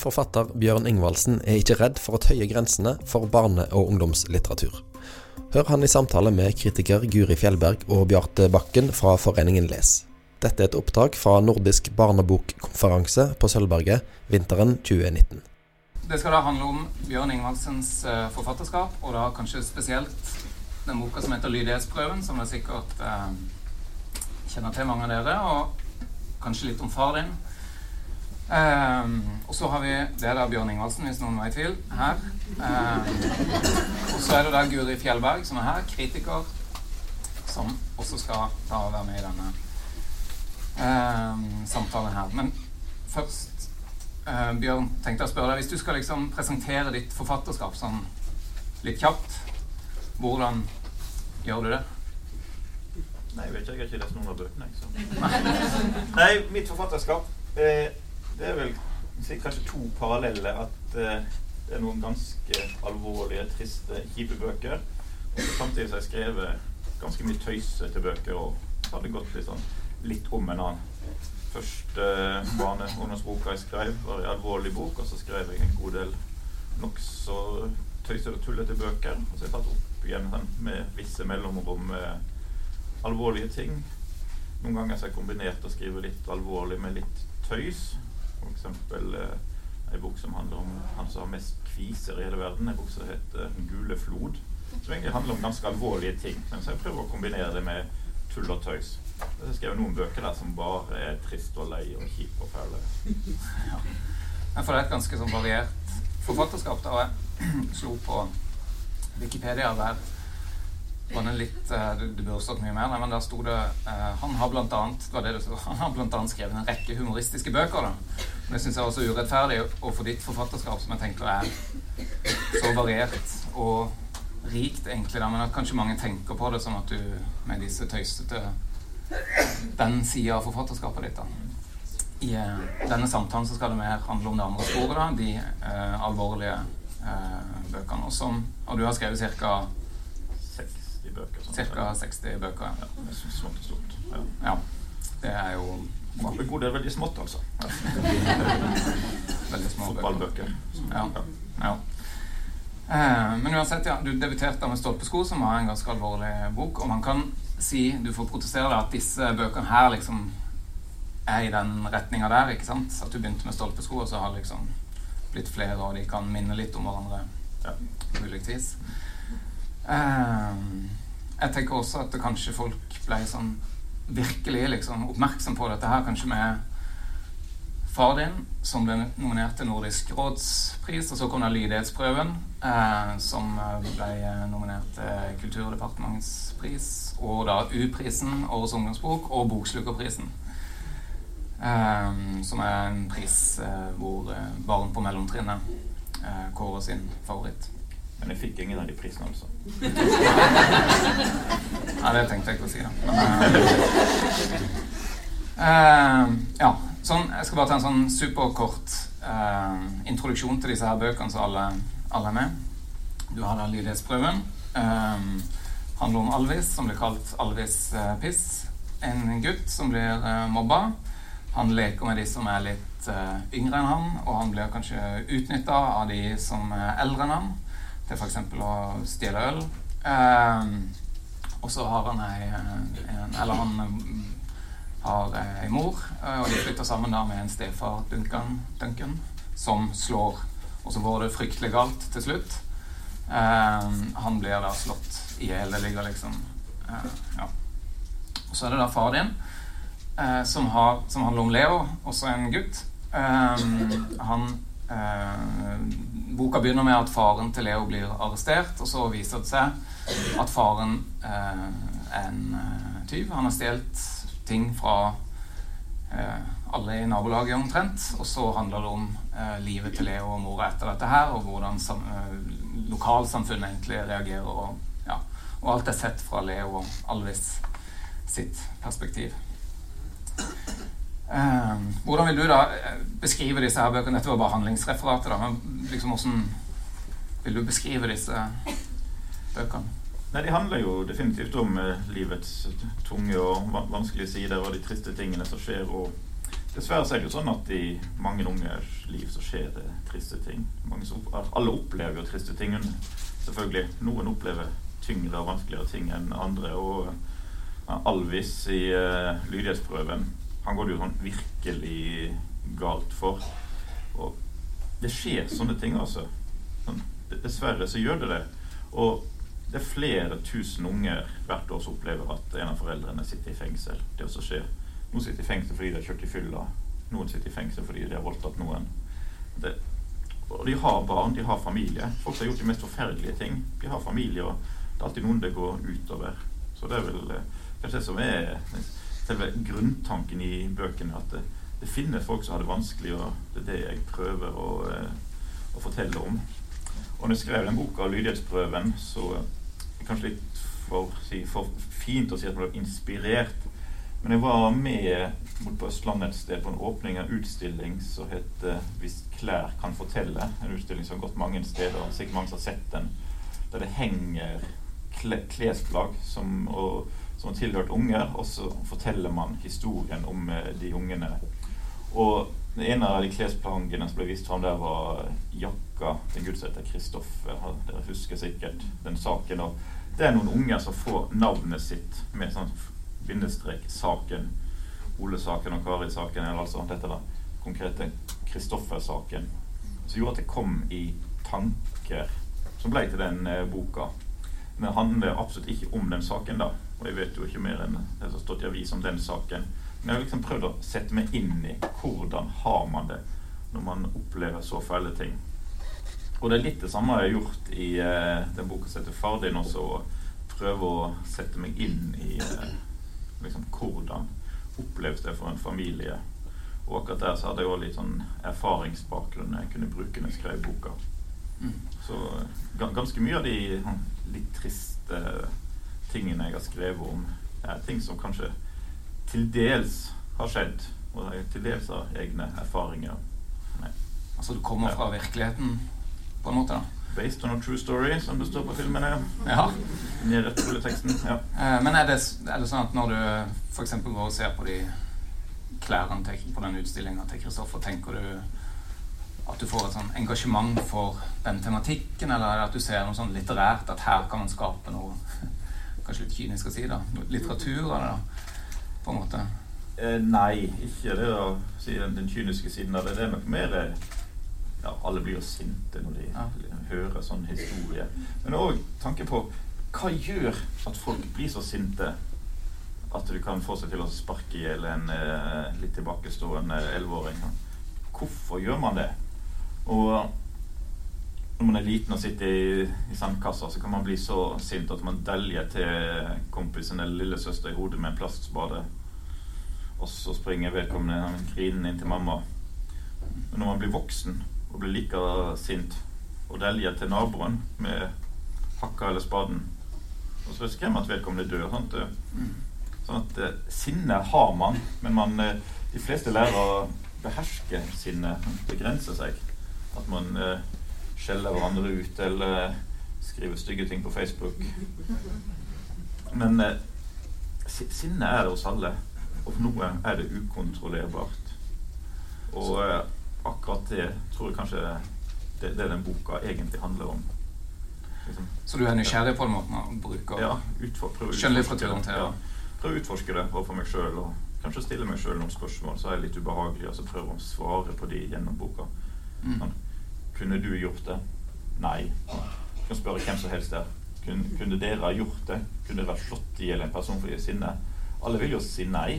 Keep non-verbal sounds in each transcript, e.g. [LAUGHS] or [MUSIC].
Forfatter Bjørn Ingvaldsen er ikke redd for å tøye grensene for barne- og ungdomslitteratur. Hør han i samtale med kritiker Guri Fjellberg og Bjarte Bakken fra Foreningen Les. Dette er et opptak fra Nordisk barnebokkonferanse på Sølvberget vinteren 2019. Det skal da handle om Bjørn Ingvaldsens eh, forfatterskap, og da kanskje spesielt den boka som heter 'Lydighetsprøven', som dere sikkert eh, kjenner til, mange av dere, og kanskje litt om far din. Um, og så har vi Det er da Bjørn Ingvaldsen, hvis noen var i tvil, her. Um, og så er det da Guri Fjellberg, som er her, kritiker, som også skal ta og være med i denne um, samtalen her. Men først, uh, Bjørn, tenkte jeg å spørre deg Hvis du skal liksom presentere ditt forfatterskap sånn litt kjapt, hvordan gjør du det? Nei, jeg vet ikke. Jeg har ikke lest noen av bøkene. Nei. [LAUGHS] Nei, mitt forfatterskap eh, det er vel kanskje to parallelle. At uh, det er noen ganske alvorlige, triste, kjipe bøker. Og samtidig har jeg skrevet ganske mye tøysete bøker og hadde gått litt, sånn, litt om en annen. Første uh, barne- jeg skrev, var en alvorlig bok, og så skrev jeg en god del nokså tøysete og tullete bøker. Og så har jeg tatt opp igjen sånn, med visse mellomrom med alvorlige ting. Noen ganger har jeg kombinert å skrive litt alvorlig med litt tøys. F.eks. Eh, ei bok som handler om han som har mest kviser i hele verden. Ei bok som heter 'Den 'Gule flod'. Som egentlig handler om ganske alvorlige ting. Så jeg prøver å kombinere det med tull og tøys. Jeg skrev noen bøker der som bare er trist og lei og kjip og fæle. [LAUGHS] Ja. Men det er et ganske sånn variert forfatterskap. da jeg [CLEARS THROAT] slo på Wikipedia der var det litt uh, det, det, burde stått mye mer, men der sto det uh, Han har blant annet, det det [LAUGHS] han har blant annet skrevet en rekke humoristiske bøker. Da. Men det syns jeg er også urettferdig overfor ditt forfatterskap, som jeg tenker er så variert og rikt, egentlig. Da. Men at kanskje mange tenker på det som at du med disse tøysete Den sida av forfatterskapet ditt, da. I uh, denne samtalen så skal det mer handle om det andre sporet, da. De alvorlige bøkene. Og, og du har skrevet ca. 60 bøker. Sånn. Ca. 60 bøker, ja. ja smått og stort. Ja. ja. Det er jo. En god del veldig smått, altså. [LAUGHS] veldig små Fotballbøker. Ja. ja. Eh, men uansett, ja, du debuterte med 'Stolpesko', som var en ganske alvorlig bok. Og man kan si, du får protestere deg, at disse bøkene her liksom er i den retninga der. ikke sant? At du begynte med 'Stolpesko', og så har det liksom blitt flere, og de kan minne litt om hverandre ja. på ulikt vis. Uh, jeg tenker også at det kanskje folk ble sånn virkelig liksom, oppmerksom på dette her, kanskje med far din, som ble nominert til Nordisk rådspris, og så kom det Lydighetsprøven, eh, som ble nominert til Kulturdepartementets pris, og da U-prisen, Årets ungdomsbok, og Bokslukerprisen. Eh, som er en pris eh, hvor eh, barn på mellomtrinnet eh, kårer sin favoritt. Men jeg fikk ingen av de prisene, altså. Nei, [LAUGHS] det tenkte jeg ikke å si, da. Men, uh, ja. Sånn, jeg skal bare ta en sånn superkort uh, introduksjon til disse her bøkene, så alle, alle er med. Du har da lydighetsprøven. Um, handler om Alvis, som blir kalt Alvis uh, Piss. En gutt som blir mobba. Han leker med de som er litt yngre enn han, og han blir kanskje utnytta av de som er eldre enn han til f.eks. å stjele øl. Um, og så har han ei Eller han har ei mor, og de flytter sammen da med en stefar, Duncan, Duncan, som slår. Og så går det fryktelig galt til slutt. Um, han blir da slått i hjel. Det ligger liksom uh, Ja. Og så er det da far din, uh, som, har, som handler om Leo, også en gutt. Um, han boka begynner med at faren til Leo blir arrestert, og så viser det seg at faren eh, er en eh, tyv. Han har stjålet ting fra eh, alle i nabolaget omtrent. Og så handler det om eh, livet til Leo og mora etter dette her, og hvordan eh, lokalsamfunnet egentlig reagerer. Og, ja, og alt er sett fra Leo og Alvis sitt perspektiv. Uh, hvordan vil du da eh, beskrive disse her bøkene? Dette var bare handlingsreferatet. da, men liksom hvordan vil du beskrive disse bøkene? Nei, De handler jo definitivt om uh, livets tunge og vanskelige sider og de triste tingene som skjer. Og Dessverre så er det jo sånn at i mange ungers liv så skjer det triste ting. Som, alle opplever jo triste ting. Selvfølgelig. Noen opplever tyngre og vanskeligere ting enn andre. Og Alvis i uh, lydighetsprøven, han går det jo sånn virkelig galt for. Og det skjer sånne ting, altså. Sånn, dessverre så gjør det det. Og det er flere tusen unger hvert år som opplever at en av foreldrene sitter i fengsel. Det også skjer. Noen sitter i fengsel fordi de har kjørt i fylla. Noen sitter i fengsel fordi de har voldtatt noen. Det, og de har barn, de har familie. Folk har gjort de mest forferdelige ting. De har familie, og det er alltid noen det går utover. Så det er vel eh, kanskje det som er selve grunntanken i bøkene. At det, det finnes folk som har det vanskelig, og det er det jeg prøver å, eh, å fortelle om. Og når jeg skrev den boka, 'Lydighetsprøven', så kanskje litt for, for, fint å si at man ble inspirert. Men jeg var med mot på Østlandet et sted på en åpning av utstilling som heter 'Hvis klær kan fortelle'. En utstilling som har gått mange steder, sikkert mange som har sett den. Der det henger klesplagg som, og, som har tilhørt unger, og så forteller man historien om eh, de ungene. Og en av de klesplaggene som ble vist fram der, var jakka til en Kristoffer. Dere husker sikkert den saken. og det er noen unger som får navnet sitt med sånn bindestrek 'saken'. Ole-saken og Kari-saken, eller altså dette da, konkrete Kristoffer-saken. Som gjorde at det kom i tanker som ble til den eh, boka. Men det handler absolutt ikke om den saken, da. Og jeg vet jo ikke mer enn det som har stått i avis om den saken. Men jeg har liksom prøvd å sette meg inn i hvordan har man det når man opplever så fæle ting. Og det er litt det samme jeg har gjort i uh, den boka som heter 'Far din' også. Og prøve å sette meg inn i uh, liksom, hvordan oppleves det for en familie. Og akkurat der så hadde jeg òg litt sånn erfaringsbakgrunn jeg kunne bruke når jeg skrev boka. Mm. Så ganske mye av de sånn, litt triste tingene jeg har skrevet om, er ting som kanskje til dels har skjedd, og til dels har egne erfaringer. Nei. Altså du kommer fra virkeligheten? på en måte. da. Based on a true story, som det står på filmen. Ja. ja. Eh, men er det, er det, sånn at når du f.eks. går og ser på de klærne til, på den utstillinga til Kristoffer, tenker du at du får et sånn engasjement for den tematikken, eller er at du ser noe sånn litterært, at her kan man skape noe Kanskje litt kynisk å si, da. Litteratur av det, da, på en måte? Eh, nei, ikke det å si den, den kyniske siden av det. Det er mer eh, ja, alle blir jo sinte når de ja. hører sånn historie. Men òg tanke på hva gjør at folk blir så sinte at du kan få seg til å sparke i hjel en eh, litt tilbakestående elleveåring? Hvorfor gjør man det? Og når man er liten og sitter i, i sandkassa, så kan man bli så sint at man deljer til kompisen eller lillesøster i hodet med en plastspade. Og så springer vedkommende grinende inn til mamma. Men når man blir voksen, og blir like sint og deljer til naboen med hakka eller spaden. Og så risikerer man at vedkommende dør. Sant? Sånn at eh, sinne har man, men man, eh, de fleste lærer å beherske sinnet, begrense seg. At man eh, skjeller hverandre ut eller skriver stygge ting på Facebook. Men eh, sinnet er det hos alle, og for noe er det ukontrollerbart. Og eh, akkurat det tror jeg kanskje det, det den boka egentlig handler om. Liksom. Så du er nysgjerrig på den måten å bruke ja, skjønnlitteraturen til? Ja. Prøve å utforske det overfor meg sjøl, og kanskje stille meg sjøl noen spørsmål så er det litt ubehagelig, og så prøve å svare på de gjennom boka. Mm. Kunne du gjort det? Nei. Du kan spørre hvem som helst der. Kunne, kunne dere gjort det? Kunne dere slått i hjel en person fordi de er sinne? Alle vil jo si nei,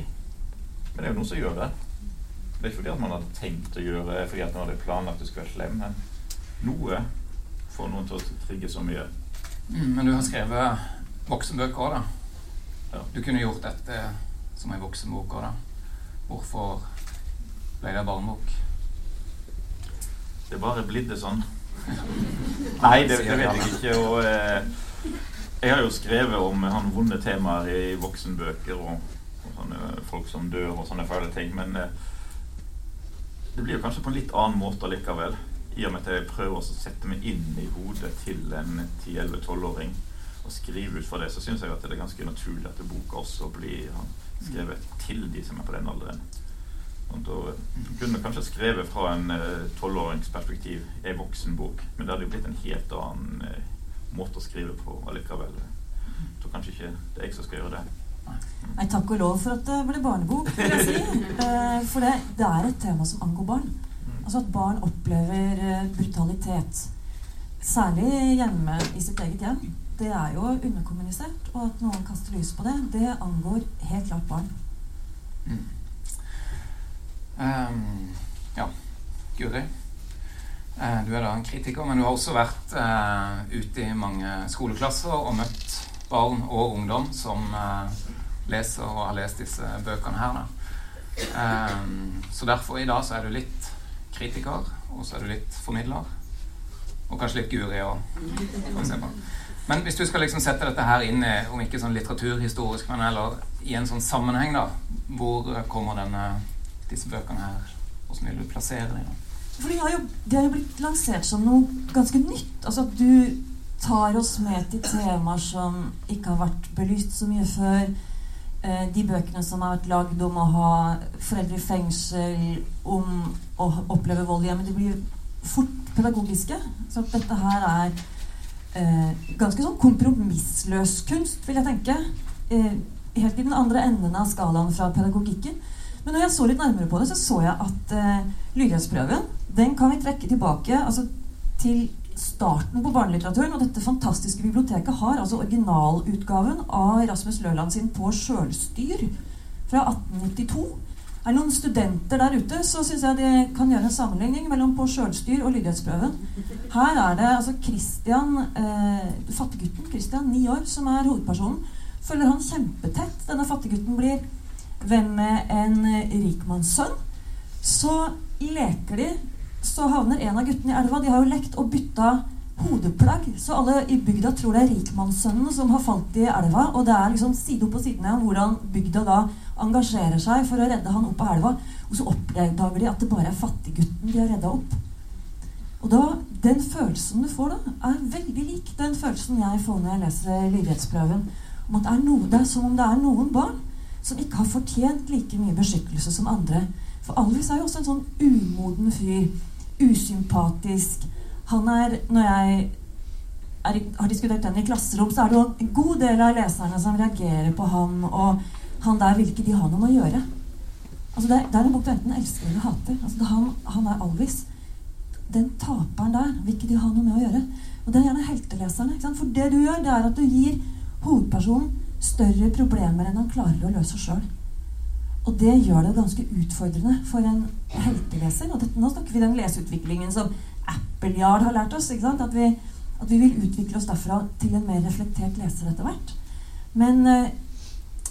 men det er jo noen som gjør det. Det er ikke fordi at man hadde tenkt å gjøre det fordi at man hadde planlagt at det skulle være slem, men noe får noen til å trigge så mye. Mm, men du har skrevet voksenbøker òg, da. Ja. Du kunne gjort dette som ei voksenbok òg, da. Hvorfor ble det barnebok? Det er bare blitt det sånn. Nei, det, det, vet jeg ikke. Og eh, jeg har jo skrevet om han vonde temaer i voksenbøker og, og sånne folk som dør og sånne fæle ting. Men eh, det blir jo kanskje på en litt annen måte likevel. I og med at jeg prøver å sette meg inn i hodet til en 10-11-12-åring og skrive ut fra det, så syns jeg at det er ganske naturlig at boka også blir skrevet til de som er på den alderen. Sånn, da kunne kanskje skrevet fra en tolvåringsperspektiv ei voksenbok, men det hadde jo blitt en helt annen uh, måte å skrive på allikevel. Jeg tror kanskje ikke det er jeg som skal gjøre det. Nei, takk og lov for at det ble barnebok, vil jeg si. [LAUGHS] Eh, for det, det, er et tema som angår barn. Altså at barn opplever eh, brutalitet. Særlig hjemme i sitt eget hjem. Det er jo underkommunisert. Og at noen kaster lys på det, det angår helt klart barn. Mm. Um, ja. Guri? Uh, du er da en kritiker, men du har også vært uh, ute i mange skoleklasser og møtt barn og ungdom som uh, leser og har lest disse bøkene her. Um, så derfor i dag så er du litt kritiker, og så er du litt formidler. Og kanskje litt Guri òg. Men hvis du skal liksom sette dette her inn i, om ikke sånn litteraturhistorisk, men eller i en sånn sammenheng, da, hvor kommer denne, disse bøkene her? Hvordan vil du plassere dem? For de har, jo, de har jo blitt lansert som noe ganske nytt. Altså at du tar oss med til temaer som ikke har vært belyst så mye før Eh, de bøkene som har vært lagd om å ha foreldre i fengsel, om å oppleve vold i hjemmet, de blir fort pedagogiske. Så at dette her er eh, ganske sånn kompromissløs kunst, vil jeg tenke. Eh, helt i den andre enden av skalaen fra pedagogikken. Men når jeg så litt nærmere på det, så så jeg at eh, lydighetsprøven den kan vi trekke tilbake altså, til starten på barnelitteraturen. Og dette fantastiske biblioteket har altså originalutgaven av Rasmus Løland sin På sjølstyr fra 1892. Er det noen studenter der ute, så syns jeg de kan gjøre en sammenligning mellom På sjølstyr og lydighetsprøven. Her er det altså Christian, eh, fattiggutten Christian, ni år, som er hovedpersonen. Følger han kjempetett. Denne fattiggutten blir venn med en rikmannssønn. Så leker de så havner en av guttene i elva. De har jo lekt og bytta hodeplagg, så alle i bygda tror det er rikmannssønnen som har falt i elva. Og det er liksom side opp og side ned hvordan bygda da engasjerer seg for å redde han opp av elva. Og så oppdager de at det bare er fattiggutten de har redda opp. Og da, Den følelsen du får da, er veldig lik den følelsen jeg får når jeg leser lydighetsprøven. Om at det er, noe, det er som om det er noen barn som ikke har fortjent like mye beskyttelse som andre. For Alvis er jo også en sånn umoden fyr usympatisk. Han er Når jeg er, har diskutert den i klasserom, så er det jo en god del av leserne som reagerer på han, og han der vil ikke de ha noe med å gjøre. Altså det, det er en bok du enten elsker eller hater. Altså han, han, er Alvis. Den taperen der vil ikke de ha noe med å gjøre. Og det er gjerne helteleserne. For det du gjør, det er at du gir hovedpersonen større problemer enn han klarer å løse sjøl. Og det gjør det ganske utfordrende for en helteleser. Og dette, nå snakker vi den leseutviklingen som Appleyard har lært oss. At vi, at, vi, vil utvikle oss derfra til en mer reflektert leser etter hvert. Men eh,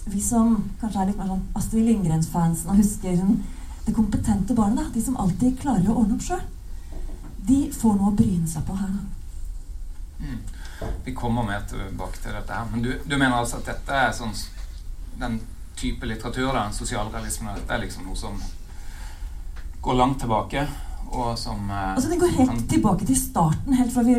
vi som kanskje er litt mer sånn Astrid Lindgrens-fansen og husker det kompetente barnet, de som alltid klarer å ordne opp sjøl, de får noe å bryne seg på her. Mm. Vi kommer mer tilbake til dette her. Men du, du mener altså at dette er sånn den type litteratur, da, sosialrealisme, dette er liksom noe som går langt tilbake, og som eh, Altså, Den går helt kan... tilbake til starten, helt fra vi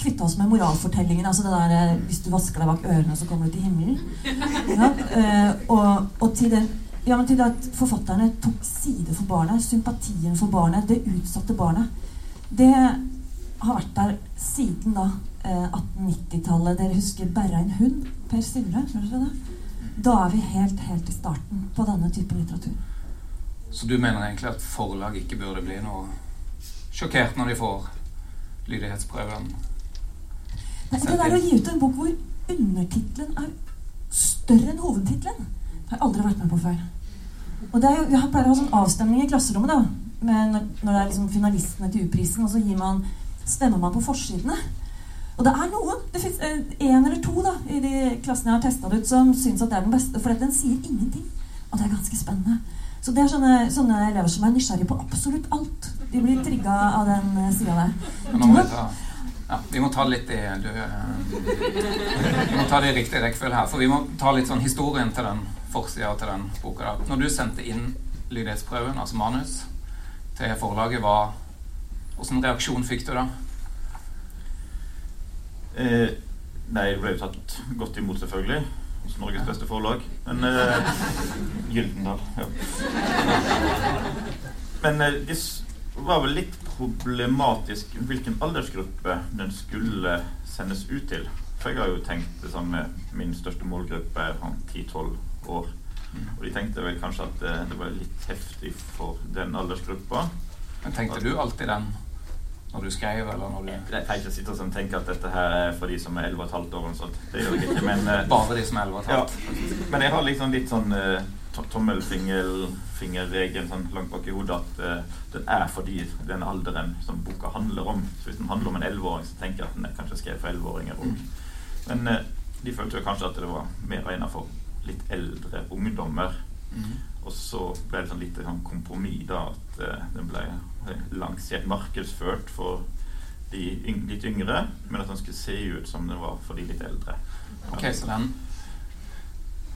kvitta oss med moralfortellingen. altså det der, eh, Hvis du vasker deg bak ørene, så kommer du til himmelen. [LAUGHS] Ja, eh, og, og, til den ja, men til at forfatterne tok side for barnet. Sympatien for barnet. Det utsatte barnet. Det har vært der siden da. Eh, 1890-tallet. Dere husker 'Berra en hund'? Per det? Da er vi helt, helt i starten på denne typen litteratur. Så du mener egentlig at forlag ikke burde bli noe sjokkert når de får lydighetsprøven? Nei, det der å gi ut en bok hvor undertittelen er større enn hovedtittelen, har jeg aldri vært med på før. Og det er jo, Vi pleier å ha sånn avstemning i klasserommet da, når, når, det er liksom finalistene til U-prisen, og så gir man, stemmer man på forsidene. Og det er noen, det fins én eh, eller to da, i de klassene jeg har testa ut, som syns at det er den beste. For den sier ingenting. Og det er ganske spennende. Så det er sånne, sånne elever som er nysgjerrige på absolutt alt. De blir trigga av den uh, sida der. Vi, ja, vi må ta litt i du, uh, Vi må ta det i riktig rekkefølge her. For vi må ta litt sånn historien til den forsida til den boka. Da. Når du sendte inn lydighetsprøven, altså manus, til forlaget, hva Åssen reaksjon fikk du da? Eh, det ble jo tatt godt imot, selvfølgelig. Hos Norges beste forlag. Men eh, Gyldendal, ja. men eh, det var vel litt problematisk hvilken aldersgruppe den skulle sendes ut til. For jeg har jo tenkt det samme. Min største målgruppe er 10-12 år. Og de tenkte vel kanskje at det, det var litt heftig for den aldersgruppa. Men tenkte du alltid den når du skrev, eller når du Jeg tenker ikke sitte og tenke at dette her er for de som er 11 15 år. og sånt. Det gjør jeg ikke, men eh, [LAUGHS] Bare de som er 11 ja, Men jeg har liksom litt sånn uh, tommelfingerregel sånn langt bak i hodet at uh, den er fordi den alderen som boka handler om. Så hvis den handler om en 11-åring, så tenker jeg at den er kanskje skrevet for 11-åringer òg. Men uh, de følte jo kanskje at det var mer egnet for litt eldre ungdommer. Mhm. Og så ble det sånn litt sånn kompromiss, da, at eh, den ble lansert, markedsført for de yng litt yngre, men at den skulle se ut som den var for de litt eldre. Ok, så den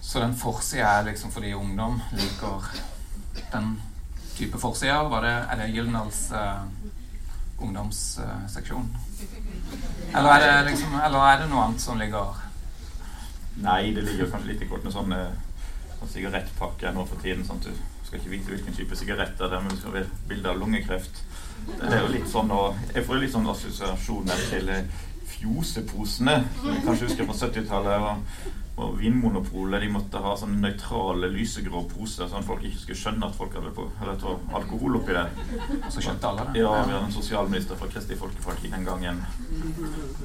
Så den forsida er liksom fordi ungdom liker den type forsider? Var det, er det Gyldendals uh, ungdomsseksjon? eller, er det liksom, eller er det noe annet som ligger Nei, det ligger kanskje litt i kortene sånn eh, sånn sigarettpakke nå for tiden. sånn at Du skal ikke vite hvilken type sigaretter det er, men du skal ha bilde av lungekreft. Det er jo litt sånn, og Jeg får litt sånn assosiasjoner til eh, fjoseposene. som jeg Kanskje husker fra 70-tallet. Og, og Vinmonopolet de måtte ha sånne nøytrale lysegrå poser, sånn at folk ikke skulle skjønne at folk hadde på, hadde alkohol oppi det. Så skjønte alle det? Ja, vi hadde en sosialminister fra Kristelig Folkeparti den gangen.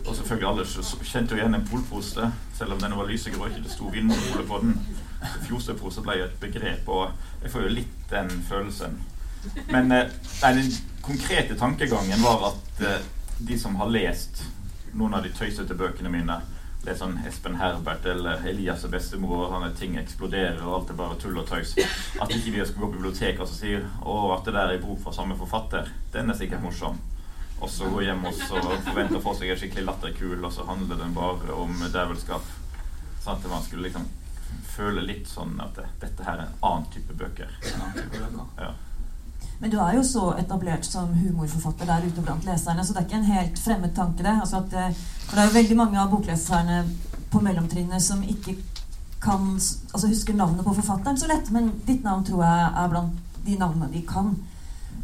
Og selvfølgelig alle så kjente jo igjen en polpose, selv om den var lysegrå og ikke det sto Vinmonopolet på den. [LAUGHS] Fjosepose ble jo et begrep, og jeg får jo litt den følelsen. Men eh, nei, den konkrete tankegangen var at eh, de som har lest noen av de tøysete bøkene mine, lest sånn Espen Herbert eller Elias og bestemor, og sånne ting eksploderer, og alt er bare tull og tøys, at ikke vi skal gå på biblioteket og så si å, at det der er bok fra samme forfatter, den er sikkert morsom. Og så gå hjem og så forvente å få seg en skikkelig latterkul, og så handler den bare om djevelskap. Sånn at man skulle liksom føle litt sånn at det, dette her er en annen type bøker. En annen type bøker. Ja. Men du er jo så etablert som humorforfatter der ute blant leserne, så det er ikke en helt fremmed tanke, det. Altså at, eh, for det er jo veldig mange av bokleserne på mellomtrinnet som ikke kan altså husker navnet på forfatteren så lett, men ditt navn tror jeg er blant de navnene de kan.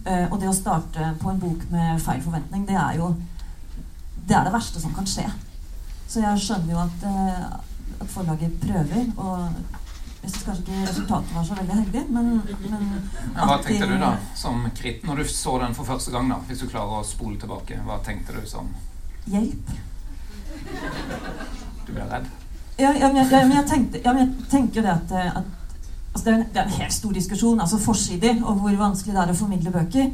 Uh, og det å starte på en bok med feil forventning, det er jo det er det verste som kan skje. Så jeg skjønner jo at, eh, at forlaget prøver, og jeg syns kanskje ikke resultatet var så veldig heldig, men, men Ja, hva tenkte du da, som krit, når du så den for første gang, da? Hvis du klarer å spole tilbake, hva tenkte du som Hjelp. Du ble redd? Ja, ja, men, jeg, ja, men jeg tenkte, ja, men jeg tenker jo det at, eh, at altså det, er en, det er en helt stor diskusjon, altså forsider, og hvor vanskelig det er å formidle bøker.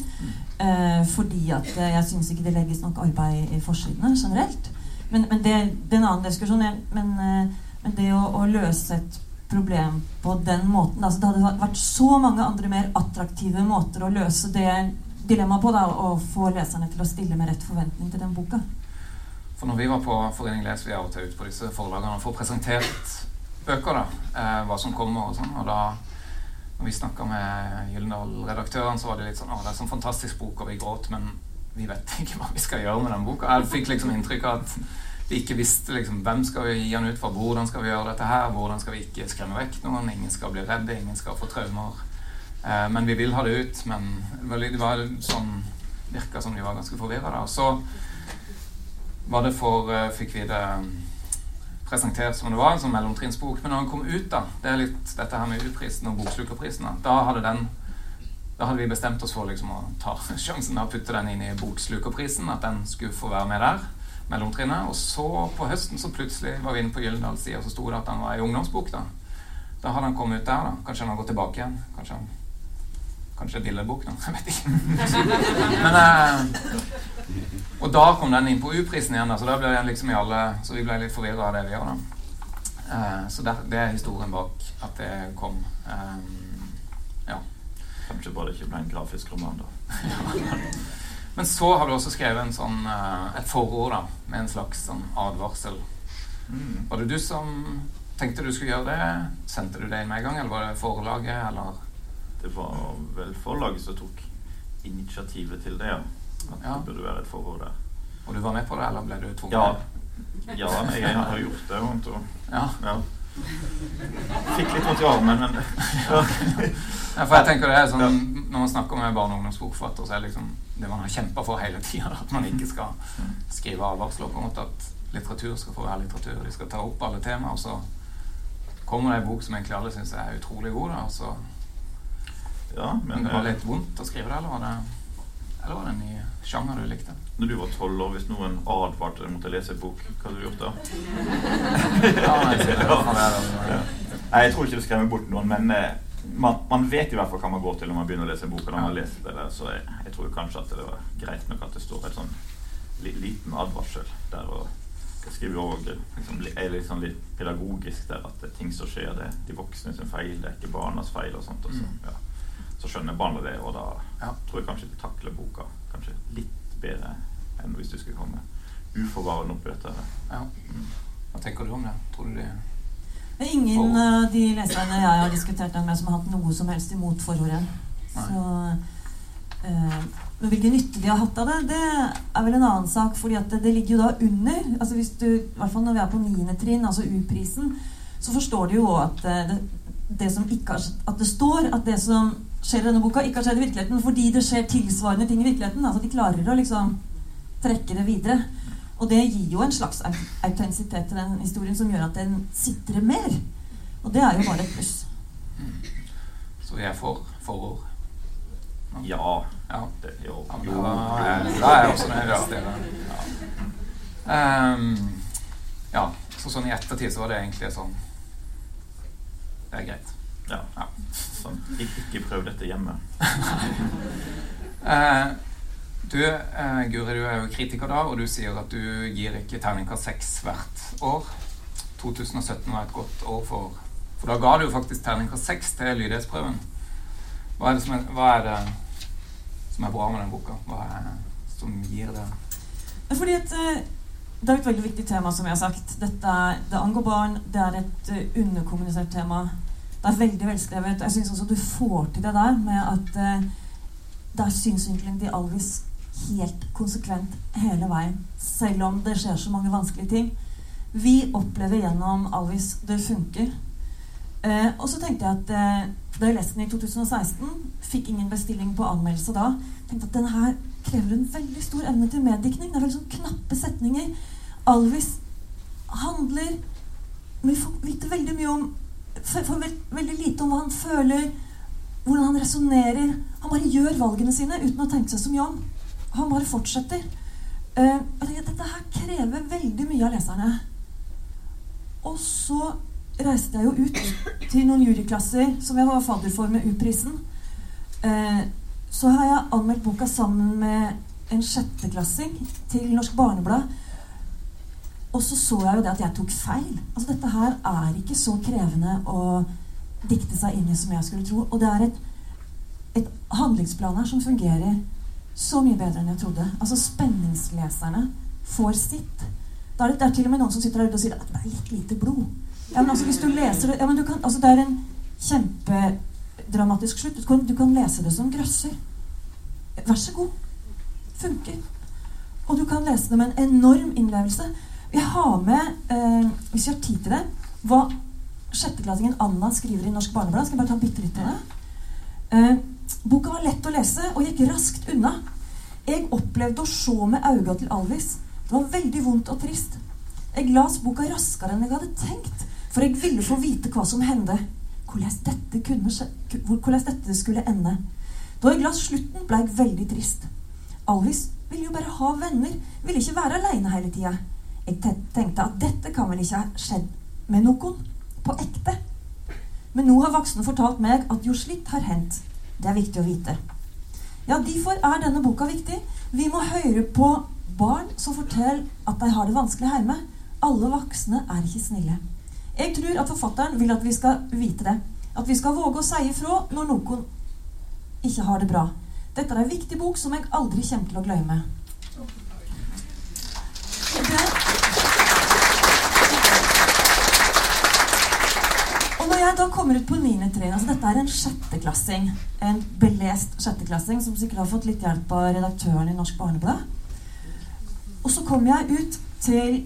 Eh, fordi at eh, jeg syns ikke det legges nok arbeid i forsidene generelt. Men, men det, det er en annen diskusjon. Men, eh, men det å, å løse et problem på den måten altså Det hadde vært så mange andre mer attraktive måter å løse det dilemmaet på. da, Å få leserne til å stille med rett forventning til den boka. For når vi var på Forening Les, vi av og til ute på disse forlagene og får presentert bøker, da, eh, hva som kommer og sånn, og da når vi snakka med Gyldendal-redaktøren, så var det litt sånn Å, det er sånn fantastisk bok, og vi gråt, men vi vet ikke hva vi skal gjøre med den boka. Jeg fikk liksom inntrykk av at vi ikke visste liksom hvem skal vi gi den ut for, hvordan skal vi gjøre dette her, hvordan skal vi ikke skremme vekk noen, ingen skal bli redde, ingen skal få traumer. Eh, men vi vil ha det ut. Men det var, sånn virka som de var ganske forvirra. Og så var det for eh, Fikk vi det mm, presentert som det var, en sånn mellomtrinnsbok. Men når den kom ut, da Det er litt dette her med U-prisen og Bokslukerprisen. Da hadde den da hadde vi bestemt oss for liksom å ta [LAUGHS] sjansen og putte den inn i Botslukerprisen. At den skulle få være med der. Mellomtrinnet. Og så på høsten så plutselig var vi inne på Gyldendals side, og så sto det at den var i ungdomsbok. Da Da hadde han kommet ut der. da Kanskje han har gått tilbake igjen. Kanskje han Kanskje billedbok, da. [LAUGHS] Jeg vet ikke. [LAUGHS] Men eh, Og da kom den inn på U-prisen igjen, da, så da ble den liksom i alle Så vi ble litt forvirra av det vi gjør, da. Eh, så der, det er historien bak at det kom. Eh. Kanskje bare det ikke ble en grafisk roman, da. [LAUGHS] Men så har du også skrevet en sånn, eh, et forord da, med en slags sånn advarsel. Mm. Var det du som tenkte du skulle gjøre det? Sendte du det inn med en gang, eller var det forlaget, eller Det var vel forlaget som tok initiativet til det, ja. At Ja. det burde være et forord der. Og du var med på det, eller ble du tvunget? Ja. Ja, nei, jeg har gjort det. jeg ja. ja. Fikk litt vondt i armen, men ja. Ja, for jeg tenker det er sånn, Når man snakker med barne- og ungdomsbokforfatter, så er det liksom det man har kjempa for hele tida, at man ikke skal skrive advarsler. på en måte At litteratur skal få være litteratur. De skal ta opp alle temaer. Og så kommer det en bok som egentlig alle syns er utrolig god. Da, og så Ja, men men det var litt vondt å skrive det, eller var det, eller var det en ny sjanger du likte? når du var tolv år, hvis noen advarte deg mot å lese en bok, hva hadde du gjort da? [LAUGHS] Ja, nei, det var Nei, jeg tror ikke det skremmer bort noen, men eh, man, man vet i hvert fall hva man går til når man begynner å lese en bok. Og når man har lest det der, så jeg, jeg tror kanskje at det var greit nok at det står en sånn li, liten advarsel der. og jeg skriver også liksom, er sånn litt pedagogisk der at det er ting som skjer, det er de voksne sin feil, det er ikke barnas feil. og sånt. Og så, Mm. ja. Så skjønner barna det, og da Ja. tror jeg kanskje de takler boka kanskje litt bedre enn hvis du skulle komme uforvarende opp i dette. Ja. Mm. Hva tenker du om det? Tror du de Det er ingen av de leserne jeg har diskutert med, som har hatt noe som helst imot forordet. Så eh, Men hvilken nytte de har hatt av det, det er vel en annen sak. fordi det, det ligger jo da under. altså hvis du, I hvert fall når vi er på niende trinn, altså U-prisen, så forstår du jo at eh, det, det som ikke har, at det står at det som skjer i denne boka, ikke har skjedd i virkeligheten fordi det skjer tilsvarende ting i virkeligheten. altså De klarer å liksom trekke det videre. Og det gir jo en slags au- autentisitet til den historien som gjør at den sitrer mer. Og det er jo bare et pluss. Så vi får forord? Ja, Ja. det, jo, jo, da er, jo. da er jeg også med det. Ja. Um, ja, så sånn i ettertid så var det egentlig sånn Det er greit. Ja. Ja. Sånn, ikke, prøv dette hjemme. [LAUGHS] Eh, du, eh, Guri, du er jo kritiker da, og du sier at du gir ikke terningkast seks hvert år. 2017 var et godt år for For da ga du jo faktisk terningkast seks til lydighetsprøven. Hva er, det som er, hva er det som er bra med den boka? Hva er det som gir det Fordi at eh, Det er et veldig viktig tema, som jeg har sagt. Dette det angår barn. Det er et eh, underkommunisert tema. Det er veldig velskrevet. Jeg syns også du får til det der med at eh, det er synsvinkelen til Alvis helt konsekvent hele veien. Selv om det skjer så mange vanskelige ting. Vi opplever gjennom Alvis det funker. Eh, og så tenkte jeg at eh, da jeg leste den i 2016, fikk ingen bestilling på anmeldelse da, tenkte at den her krever en veldig stor evne til meddiktning. Det er veldig sånn knappe setninger. Alvis handler Vi får vite veldig mye om Får veldig lite om hva han føler, hvordan han resonnerer. Han bare gjør valgene sine uten å tenke seg så mye om. Han bare fortsetter. Uh, jeg tenker Dette her krever veldig mye av leserne. Og så reiste jeg jo ut til noen juryklasser som jeg var fadder for med U-prisen. Uh, så har jeg anmeldt boka sammen med en sjetteklassing til Norsk Barneblad. Og så så jeg jo det at jeg tok feil. Altså Dette her er ikke så krevende å dikte seg inn i som jeg skulle tro. Og det er et, et handlingsplan her som fungerer så mye bedre enn jeg trodde. Altså Spenningsleserne får sitt. Da er det, det er til og med noen som sitter der ute og sier at det er litt lite blod. Ja, men altså hvis du leser det ja, men du kan, altså Det er en kjempedramatisk slutt. Du kan, du kan lese det som grøsser. Vær så god. Funker. Og du kan lese det med en enorm innlevelse. Jeg har med, eh, hvis vi har tid til det, hva sjetteklassingen Anna skriver i Norsk Barneblad. Skal jeg bare ta bitte litt av det? Eh, boka var lett å lese og gikk raskt unna. Jeg opplevde å se med øynene til Alvis. Det var veldig vondt og trist. Jeg las boka raskere enn jeg hadde tenkt, for jeg ville få vite hva som hendte. Hvordan dette, dette skulle ende. Da jeg las slutten, ble jeg veldig trist. Alvis ville jo bare ha venner, ville ikke være aleine hele tida. Jeg tenkte at dette kan vel ikke ha skjedd med noen på ekte. Men nå har voksne fortalt meg at jo slikt har hendt. Det er viktig å vite. Ja, Derfor er denne boka viktig. Vi må høre på barn som forteller at de har det vanskelig hjemme. Alle voksne er ikke snille. Jeg tror at forfatteren vil at vi skal vite det. At vi skal våge å si ifra når noen ikke har det bra. Dette er en viktig bok som jeg aldri kommer til å glemme. Og jeg da kommer ut på 9. trinn altså Dette er en sjetteklassing. En belest sjetteklassing som sikkert har fått litt hjelp av redaktøren i Norsk Barneblad. Og så kommer jeg ut til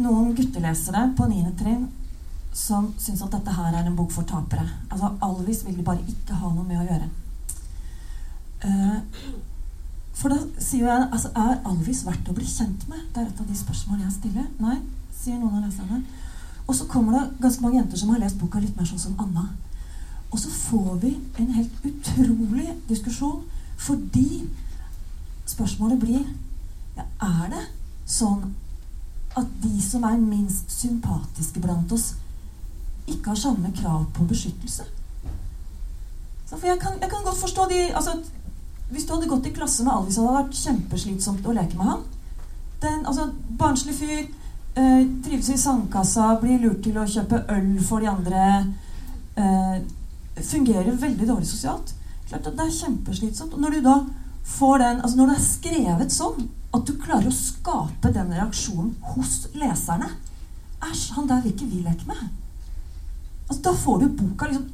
noen guttelesere på 9. trinn som syns at dette her er en bok for tapere. Altså Alvis vil de bare ikke ha noe med å gjøre. For da sier jeg altså, Er Alvis verdt å bli kjent med? Det er et av de spørsmålene jeg stiller. Nei, sier noen av leserne. Og så kommer det ganske mange jenter som har lest boka litt mer sånn som Anna. Og så får vi en helt utrolig diskusjon fordi spørsmålet blir ja, Er det sånn at de som er minst sympatiske blant oss, ikke har samme krav på beskyttelse? For jeg kan, jeg kan godt forstå de altså, Hvis du hadde gått i klasse med Alvis, hadde det vært kjempeslitsomt å leke med han. Den, altså, Barnslig fyr, øh, trives i sandkassa, blir lurt til å kjøpe øl for de andre. Eh, fungerer veldig dårlig sosialt. Klart at Det er kjempeslitsomt. Og når du da får den, altså når det er skrevet sånn at du klarer å skape den reaksjonen hos leserne Æsj, han der vil ikke vi leke med. Altså, da får du boka liksom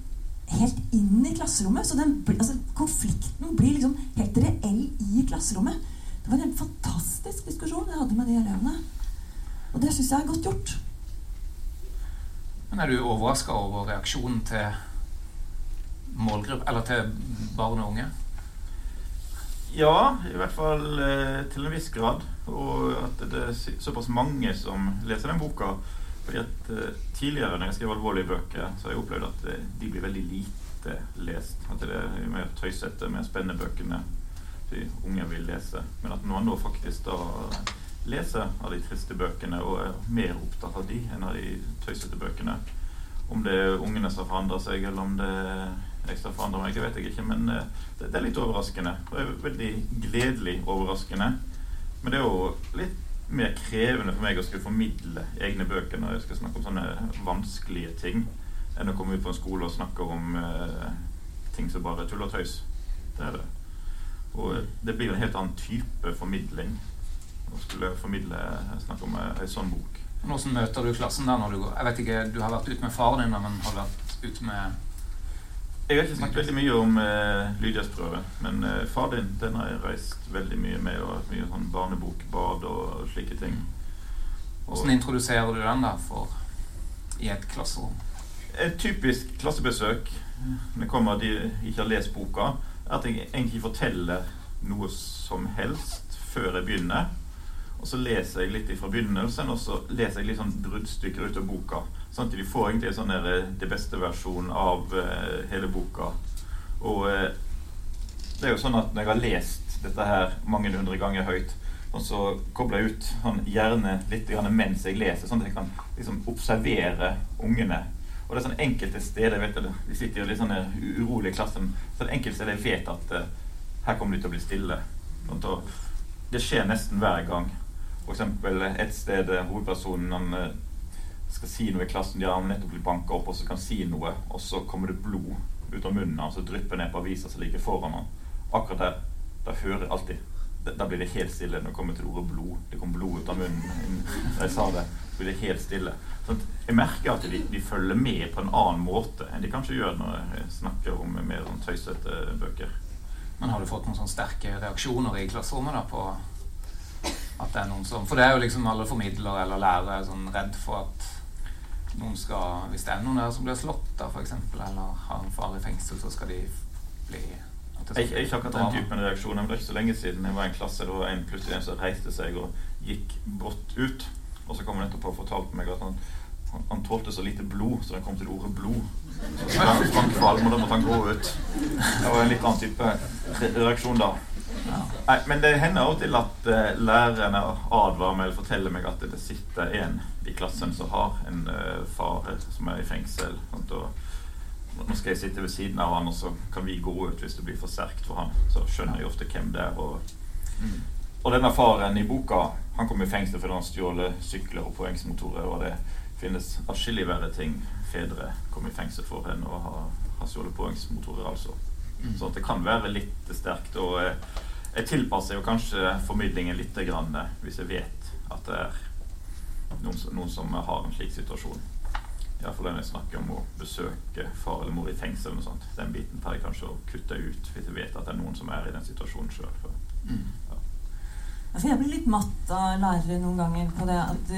helt inn i klasserommet. Så den, altså, konflikten blir liksom helt reell i klasserommet. Det var en helt fantastisk diskusjon jeg hadde med de elevene. Og det syns jeg er godt gjort. Men er du overraska over reaksjonen til målgruppe, eller til barn og unge? Ja, i hvert fall eh, til en viss grad. Og at det er såpass mange som leser den boka. Fordi at eh, Tidligere når jeg skrev alvorlige bøker, så har jeg opplevd at eh, de blir veldig lite lest. At det er mer tøysete, mer spennende bøkene de unge vil lese. Men at noen da faktisk da leser av de triste bøkene og er mer opptatt av de enn av de tøysete bøkene. Om det er ungene som forandrer seg, eller om det er jeg skal forandre meg, det vet jeg ikke, men det, det, er litt overraskende. Det er veldig gledelig overraskende. Men det er jo litt mer krevende for meg å skulle formidle egne bøker når jeg skal snakke om sånne vanskelige ting, enn å komme ut på en skole og snakke om uh, ting som bare er tull og tøys. Det er det. Og det blir en helt annen type formidling å skulle formidle snakke om ei sånn bok. Hvordan møter du klassen der når du går? Jeg vet ikke, Du har vært ute med faren din, men har du vært ute med jeg har ikke snakket veldig mye om eh, prøve, men eh, far din den har jeg reist veldig mye med. og Mye sånn barnebokbad og slike ting. Hvordan introduserer du den da for i et klasserom? Et typisk klassebesøk når det kommer de ikke har lest boka, er at jeg egentlig forteller noe som helst før jeg begynner. Og så leser jeg litt fra begynnelsen, og så leser jeg litt sånn bruddstykker ut av boka. Sånn at de får egentlig sånn eh, det beste versjonen av uh, hele boka. Og uh, det er jo sånn at når jeg har lest dette her mange hundre ganger høyt, og så kobler jeg ut sånn, gjerne litt mens jeg leser, sånn at jeg kan liksom, observere ungene. Og det er sånn enkelte steder vet jeg, De sitter jo litt sånn urolig i klassen. Så det enkelte steder jeg vet at uh, her kommer de til å bli stille. Sånn, det skjer nesten hver gang. F.eks. et sted eh, hovedpersonen han eh, skal si noe i klassen. De har nettopp blitt banka opp, og så kan si noe, og så kommer det blod ut av munnen hans og drypper ned på avisa som ligger foran ham. Akkurat der da hører jeg alltid Da blir det helt stille når det kommer til ordet blod. Det kom blod ut av munnen da jeg sa det. Så blir det helt stille. Sånn jeg merker at de, de, følger med på en annen måte enn de kanskje gjør når jeg snakker om mer sånn tøysete bøker. Men har du fått noen sånne sterke reaksjoner i klasserommet da på at det er noen som For det er jo liksom alle formidlere eller lærere er sånn redd for at noen skal Hvis det er noen der som blir slått, da, f.eks., eller har en far i fengsel, så skal de bli jeg, jeg ikke akkurat den typen reaksjon. men det er ikke så lenge siden jeg var i en klasse. Det var en plutselig en som reiste seg og gikk brått ut. Og så kom han etterpå og fortalte meg at han, han, han tålte så lite blod, så han kom til ordet blod. Så sprang, sprang kvalm, og da måtte han gå ut. Det var en litt annen type reaksjon da. Nei, men det hender av og til at uh, lærerne advarer meg eller forteller meg at det sitter en i klassen som har en uh, far som er i fengsel. Sant? Og nå skal jeg sitte ved siden av han, og så kan vi gå ut hvis det blir for sterkt for han. Så skjønner jeg ofte hvem det er. Og, mm. og denne faren i boka han kom i fengsel fordi han stjal sykler og poengsmotorer. Og det finnes atskillig verre ting fedre kom i fengsel for enn å ha, ha stjålet poengsmotorer. altså. Mm. Så det kan være litt sterkt. og eh, jeg tilpasser jo kanskje formidlingen litt grann, eh, hvis jeg vet at det er noen, noen som har en slik situasjon. Iallfall når jeg snakker om å besøke far eller mor i fengsel. og sånt. Den biten tar jeg kanskje å kutte ut hvis jeg vet at det er noen som er i den situasjonen sjøl. Mm. Ja. Altså, jeg blir litt matt av lærere noen ganger på det at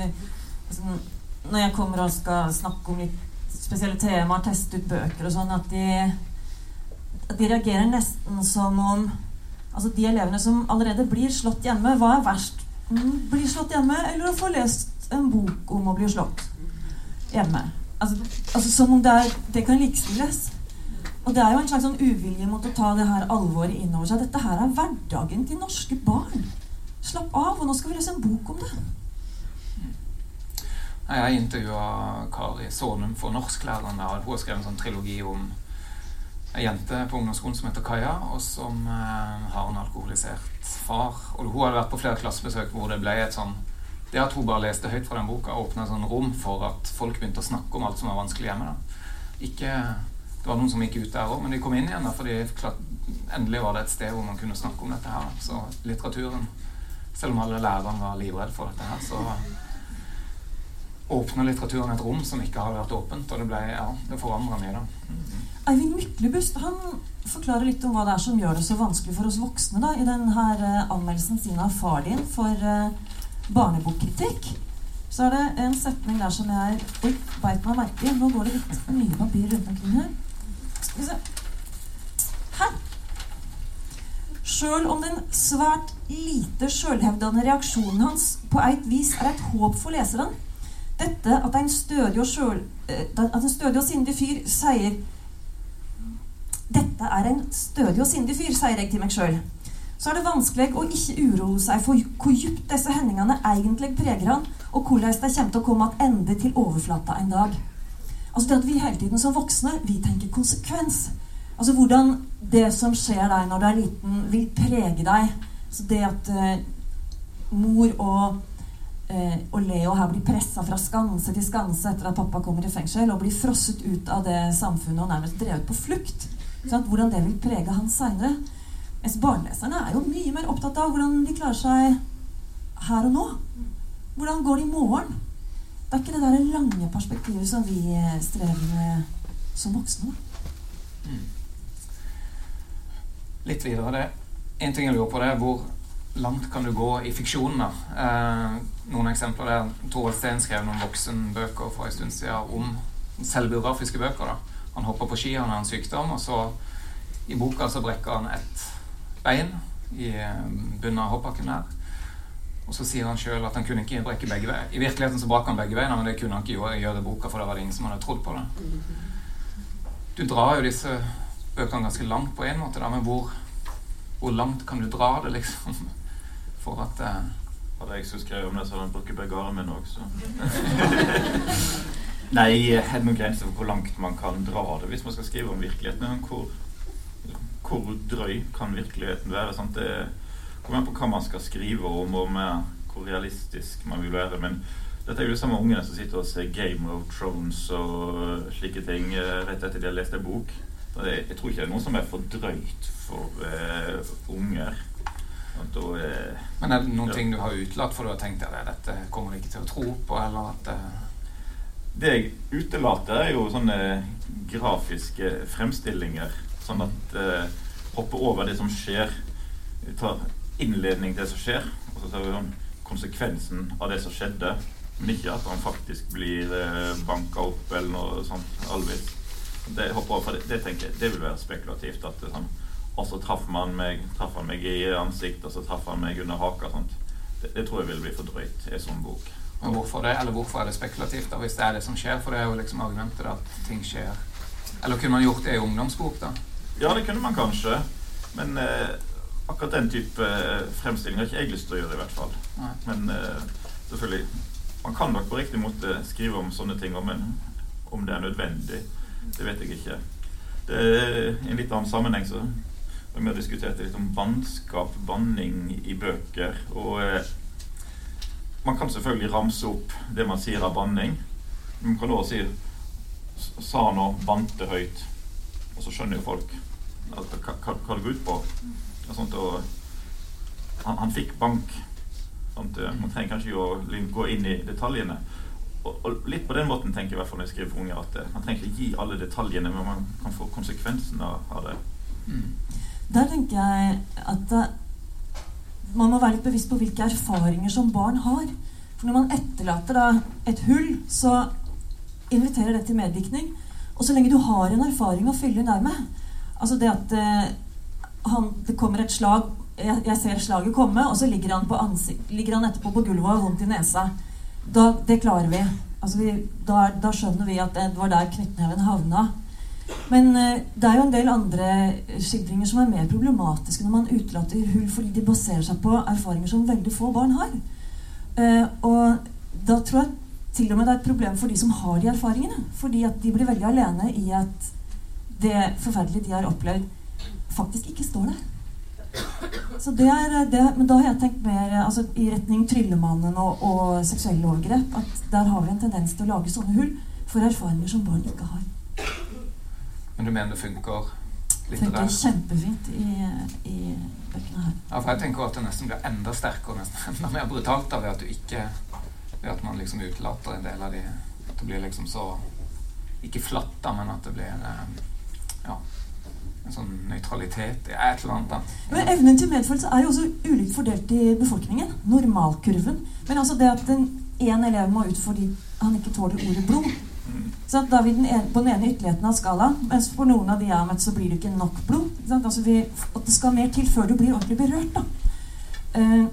altså, Når jeg kommer og skal snakke om litt spesielle temaer, teste ut bøker og sånn, at de, at de reagerer nesten som om Altså de elevene som allerede blir slått hjemme. Hva er verst? Mm, bli slått hjemme eller å få lest en bok om å bli slått hjemme? Altså, altså Som om det, er, det kan likestilles. Og det er jo en slags sånn uvilje mot å ta det her alvoret inn over seg. Dette her er hverdagen til norske barn. Slapp av, og nå skal vi lese en bok om det. Jeg intervjua Kari Sånum for norsklærerne. Hun har skrevet en sånn trilogi om ei jente på ungdomsskolen som heter Kaja, og som eh, har en alkoholisert far. Og hun hadde vært på flere klassebesøk hvor det ble et sånn Det at hun bare leste høyt fra den boka, åpna et sånn rom for at folk begynte å snakke om alt som var vanskelig hjemme. da. Ikke det var noen som gikk ut der òg, men de kom inn igjen. Da, fordi klart, endelig var det et sted hvor man kunne snakke om dette her. Så litteraturen, selv om alle lærerne var livredde for dette her, så åpna litteraturen et rom som ikke har vært åpent. Og det ble, ja, det forandra mye, da. Eivind Myklebust han forklarer litt om hva det er som gjør det så vanskelig for oss voksne da, i denne uh, anmeldelsen sin av far din for uh, barnebokkritikk så er det en setning der som jeg Oi, beit meg merke i. Nå går det litt mye papir rundt omkring her. Skal vi se Her. Sjøl om den svært lite sjølhevdende reaksjonen hans på eit vis er et håp for leseren, dette at en stødig og, selv, eh, at en stødig og sindig fyr sier Dette er en stødig og sindig fyr, sier jeg til meg sjøl. Så er det vanskelig å ikke uroe seg for hvor djupt disse hendelsene egentlig preger han, og hvordan de kommer til å komme tilbake til overflata en dag. Altså det at vi hele tiden som voksne vi tenker konsekvens. Altså hvordan det som skjer deg når du er liten, vil prege deg. Så det at uh, mor og, uh, og Leo her blir pressa fra skanse til skanse etter at pappa kommer i fengsel, og blir frosset ut av det samfunnet og nærmest drevet på flukt. Sånn, hvordan det vil prege han seinere. Mens barneleserne er jo mye mer opptatt av hvordan de klarer seg her og nå. Hvordan går det i morgen? Det er ikke det der lange perspektivet som vi eh, strever med som voksne. Mm. Litt videre det. En ting jeg lurer på, det er hvor langt kan du gå i fiksjonen? da? Eh, noen eksempler der. Torvald Steen skrev noen voksenbøker for en stund siden om selvbiografiske bøker. da. Han hopper på ski, han har en sykdom, og så i boka så brekker han et bein i eh, bunnen av hoppbakken der. Og så sier han sjøl at han kunne ikke brekke begge veier. I virkeligheten så brakk han begge veiene, men det kunne han ikke gjøre, gjøre i boka, for da var det ingen som hadde trodd på det. Du drar jo disse bøkene ganske langt på en måte, da, men hvor, hvor langt kan du dra det, liksom? For at eh... Hadde jeg som skrev om det, så hadde han brukt begaren min òg, så [LAUGHS] Nei, er det noen grenser for hvor langt man kan dra det hvis man skal skrive om virkeligheten? Hvor, hvor drøy kan virkeligheten være? Sant? Det kommer an på hva man skal skrive om, og med hvor realistisk man vil være. Men dette er jo det samme ungene som sitter og ser Game of Thrones og slike ting eh, rett etter de har lest en bok. Jeg tror ikke det er noe som er for drøyt for uh, unger. Da, uh, Men er det noen ja. ting du har utelatt for du har tenkt at dette kommer du ikke til å tro på? eller at... Uh... Det jeg utelater, er jo sånne grafiske fremstillinger. Sånn at eh, Hoppe over det som skjer. Vi tar innledning til det som skjer, og så tar vi sånn konsekvensen av det som skjedde. Men ikke at han faktisk blir eh, banka opp eller noe sånt alvis. Det, det, det, tenker jeg, det vil være spekulativt. At det, sånn, og så traff man meg, traff han meg i ansiktet, og så traff han meg under haka. Det, det, tror jeg ville bli for drøyt i en sånn bok. Men hvorfor det? Eller hvorfor er det spekulativt, da, hvis det er det som skjer? For det er jo liksom argumentet at ting skjer. Eller kunne man gjort det i ungdomsbok, da? Ja, det kunne man kanskje. Men eh, akkurat den type eh, fremstilling har ikke jeg lyst til å gjøre, i hvert fall. Nei. Men eh, selvfølgelig Man kan nok på riktig måte skrive om sånne ting, men om det er nødvendig, det vet jeg ikke. Det I en litt annen sammenheng så har vi diskutert litt om bannskap, banning i bøker. Og eh, man kan selvfølgelig ramse opp det man sier av banning. Man kan også si Sa nå bante høyt. Og så skjønner jo folk hva, hva, hva det går ut på. Sånt, og han, han, fikk bank. Sånt, man trenger kanskje å gå inn i detaljene. Og, og, litt på den måten tenker jeg i når jeg skriver for unge at eh, man trenger ikke gi alle detaljene, men man kan få konsekvensen av, av det. Mm. Der tenker jeg at man må være litt bevisst på hvilke erfaringer som barn har. For når man etterlater da, et hull, så inviterer det til medvirkning. Og så lenge du har en erfaring å fylle nærme Altså det at eh, han, det kommer et slag jeg, jeg ser slaget komme, og så ligger han, ansikt, ligger han etterpå på gulvet og har vondt i nesa. Da, det klarer vi. Altså vi da, da, skjønner vi at det var der knyttneven havna. Men uh, det er jo en del andre skildringer som er mer problematiske når man utelater hull, fordi de baserer seg på erfaringer som veldig få barn har. Uh, og da tror jeg til og med det er et problem for de som har de erfaringene. Fordi at de blir veldig alene i at det forferdelige de har opplevd, faktisk ikke står der. Så det er, det, men da har jeg tenkt mer altså, i retning Tryllemannen og, og seksuelle overgrep. At der har vi en tendens til å lage sånne hull for erfaringer som barn ikke har. Men du mener det funker litt funker kjempefint i, i bøkene her. Ja, for jeg tenker at det nesten blir enda sterkere, nesten [LAUGHS] enda mer brutalt da, ved at du ikke Ved at man liksom utelater en del av de At det blir liksom så Ikke flatt, da, men at det blir eh, Ja en sånn nøytralitet i et eller annet. Men Evnen til medfølelse er jo også ulikt fordelt i befolkningen. Normalkurven. Men altså det at en, en elev må ut fordi han ikke tåler ordet blod. Mm. Da er vi ene, på den ene ytterligheten av skalaen. Mens for noen av de jeg har møtt, så blir det ikke nok blod. Altså vi, at det skal mer til før du blir ordentlig berørt. Uh,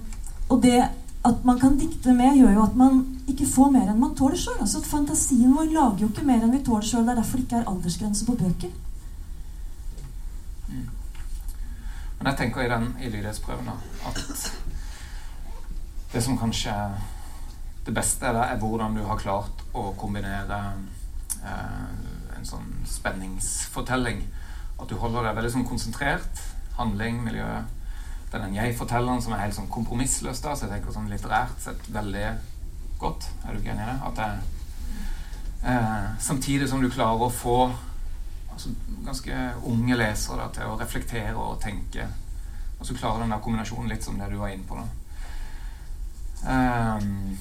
og det at man kan dikte med, gjør jo at man ikke får mer enn man tåler sjøl. Altså fantasien vår lager jo ikke mer enn vi tåler sjøl. Det er derfor det ikke er aldersgrense på bøker. Men jeg tenker i den i lydighetsprøven at det som kanskje det beste er, er hvordan du har klart å kombinere eh, en sånn spenningsfortelling. At du holder deg veldig sånn konsentrert. Handling, miljø. Det er den jeg-fortelleren som er helt sånn kompromissløs. da, Så jeg tenker sånn litterært sett veldig godt. Er du ikke enig i det? At det eh, samtidig som du klarer å få altså, ganske unge lesere da, til å reflektere og tenke. Og så klarer den der kombinasjonen litt som det du var inne på. da. Um,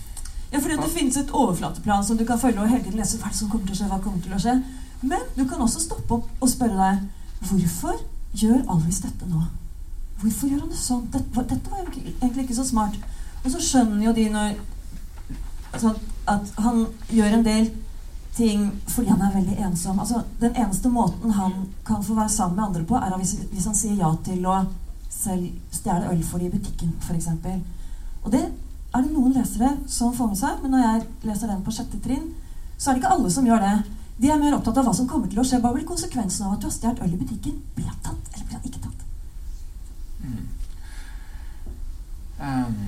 ja, fordi det finnes et overflateplan som du kan følge og hele tiden lese hva som kommer til å skje. hva kommer til å skje. Men du kan også stoppe opp og spørre deg hvorfor gjør Alvis dette nå? Hvorfor gjør han det sånn? Dette, dette var jo egentlig ikke så smart. Og så skjønner jo de når altså, at han gjør en del ting fordi han er veldig ensom. Altså, den eneste måten han kan få være sammen med andre på, er hvis, hvis han sier ja til å selv stjele øl for dem i butikken, f.eks. Og det er det noen lesere som får med seg, men når jeg leser den på sjette trinn, så er det ikke alle som gjør det. De er mer opptatt av hva som kommer til å skje. Hva blir konsekvensen av at du har stjålet øl i butikken? Blir han tatt, eller blir han ikke tatt? Mm. Um,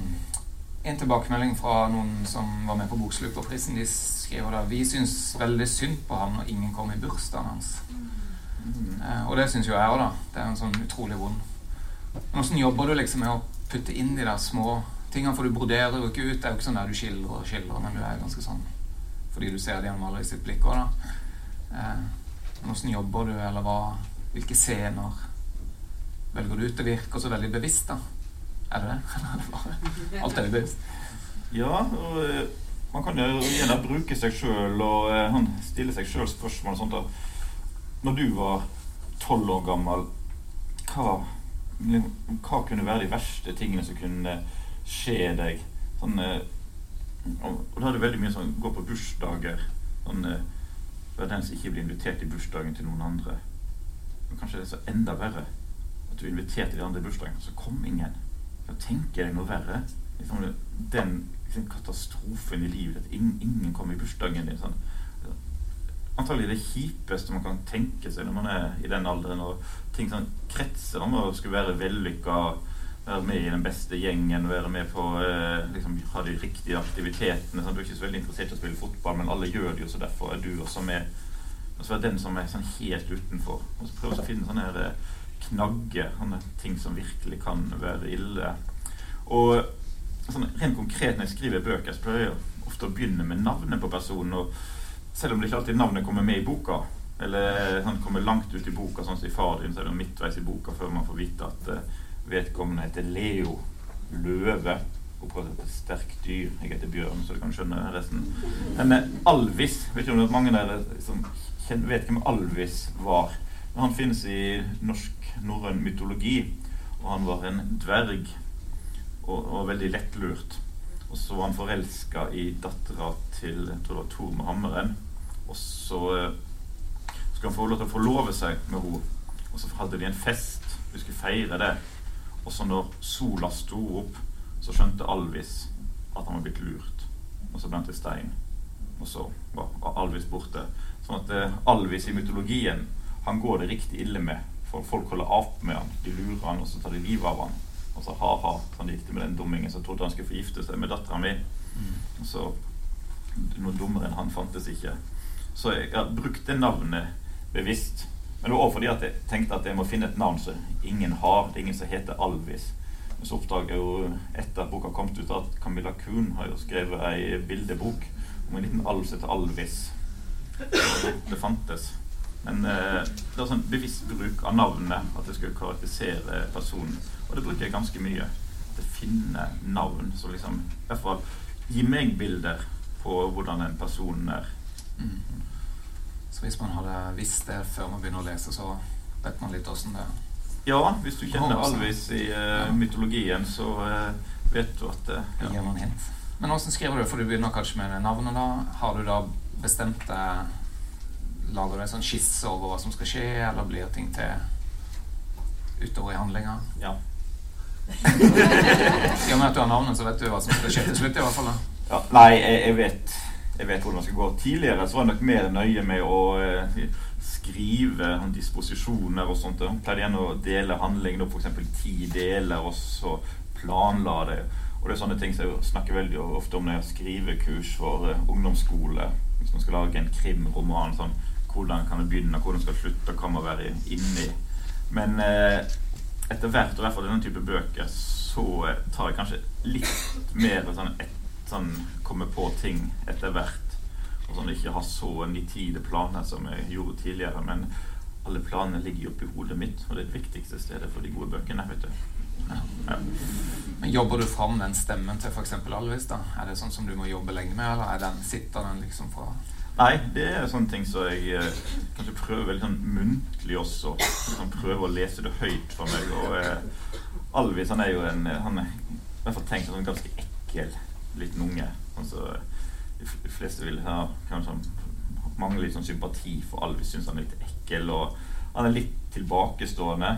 en tilbakemelding fra noen som var med på Bokslukerprisen, De skriver da vi syns veldig synd på ham når ingen kom i bursdagen hans. Mm. Eh, og det syns jo jeg òg, da. Det er en sånn utrolig vond. Men åssen jobber du liksom med å putte inn de der små tingene? For du broderer jo ikke ut. Det er jo ikke sånn der du skildrer og skildrer, men du er ganske sånn fordi du ser det gjennom alle i sitt blikk òg, da. Eh, åssen jobber du, eller hva Hvilke scener velger du ut? Det virker så veldig bevisst, da. Er det det? [LAUGHS] Alt er bevisst. Ja, og eh, man kan jo gjerne bruke seg sjøl, og eh, han stiller seg sjøl spørsmål og sånt da. Når du var tolv år gammel, hva, hva kunne være de verste tingene som kunne skje deg? Sånn, eh, og, da er det veldig mye sånn gå på bursdager. Sånn, Vær den som ikke blir invitert i bursdagen til noen andre. Men kanskje det er så enda verre at du er invitert til de andre i bursdagen, så kom ingen. Da tenker jeg noe verre. Liksom, den liksom, katastrofen i livet at ingen kom i bursdagen din. Sånn. Antagelig det kjipeste man kan tenke seg når man er i den alderen. Og ting sånn kretser om å skulle være vellykka, være med i den beste gjengen, være med på eh, liksom, ha de riktige aktivitetene. Sånn. Du er ikke så veldig interessert i å spille fotball, men alle gjør det jo, så derfor er du også med. Og så er den som er sånn helt utenfor. Og så prøve å finne sånne her, eh, knagger, sånne ting som virkelig kan være ille. Og sånn, rent konkret når jeg skriver bøker, så prøver jeg ofte å begynne med navnet på personen. og Selv om det ikke alltid navnet kommer med i boka, eller sånn, kommer langt ut i boka, sånn som i far din, så er det midtveis i boka før man får vite at vedkommende heter Leo Løve. Og prøver et sterkt dyr. Jeg heter Bjørn, så du kan skjønne resten. Men uh, Alvis Vet ikke om det er mange der som vet hvem Alvis var. Han finnes i norsk norrøn mytologi, og han var en dverg og, og veldig lettlurt. Og så var han forelska i dattera til jeg tror det var Tor med hammeren. Og så eh, skulle han få lov til å forlove seg med henne. Og så hadde de en fest. Vi skulle feire det. Og så når sola sto opp, så skjønte Alvis at han var blitt lurt. Og så ble han til stein. Og så var Alvis borte. Sånn at eh, Alvis i mytologien, han går det riktig ille med. For folk holder av med han. De lurer han, og så tar de livet av han. Og så ha-ha, sånn gikk det med den dummingen som trodde han skulle forgifte seg med dattera mi. Mm. Og så Noe dummere enn han fantes ikke. Så jeg har brukt det navnet bevisst. Men det var også fordi at jeg tenkte at jeg må finne et navn som ingen har. Det er ingen som heter Alvis. Men så oppdaga jeg jo etter at boka kom ut, at Camilla Kuhn har jo skrevet ei bildebok om en liten alv som heter Alvis. Det fantes. Men eh, det var sånn bevisst bruk av navnet, at det skulle karakterisere personen. Og det bruker jeg ganske mye. At jeg finner navn som liksom i hvert fall gir meg bilder på hvordan en person er. Mm. Så hvis man hadde visst det før man begynner å lese, så vet man litt åssen det er? Ja, hvis du kjenner Alvis i uh, mytologien, så uh, vet du at uh, ja. gir noen hint. Men åssen skriver du? For du begynner kanskje med navnet, da. Har du da bestemt deg Lager du en sånn skisse over hva som skal skje, eller blir ting til utover i handlinga? Ja. [LAUGHS] I og med at du har navnet, så vet du hva som skal skje til slutt, i hvert fall. Da. Ja, nei, jeg, jeg, vet Jeg vet hvordan det skal gå. Tidligere så var jeg nok mer nøye med å skrive disposisjoner og sånt. Hun pleide gjerne å dele handlingen opp f.eks. ti deler, og så planla det. Og det er sånne ting som jeg snakker veldig ofte om når jeg skriver kurs for uh, ungdomsskole. Hvis man skal lage en krimroman, sånn, hvordan kan det begynne, hvordan skal det slutte, hva man være inni. Men eh, etter hvert, og i hvert fall denne type bøker, så uh, tar jeg kanskje litt mer sånn, et, sånn Kommer på ting etter hvert og sånn ikke ha så nitide planer som jeg gjorde tidligere. Men alle planene ligger jo oppi hodet mitt, og det er det viktigste stedet for de gode bøkene. vet du. Ja. Ja. Men Jobber du fram den stemmen til f.eks. Alvis? da? Er det sånn som du må jobbe lenge med, eller er den, sitter den liksom fra Nei, det er sånne ting som jeg eh, kanskje prøver veldig sånn muntlig også. Liksom prøver å lese det høyt for meg. Og eh, Alvis han er jo en Han er i hvert fall tenkt som en ganske ekkel liten unge. Altså, de fleste vil ha kanskje mangler litt sånn sympati for Alvis. Syns han er litt ekkel, og han er litt tilbakestående.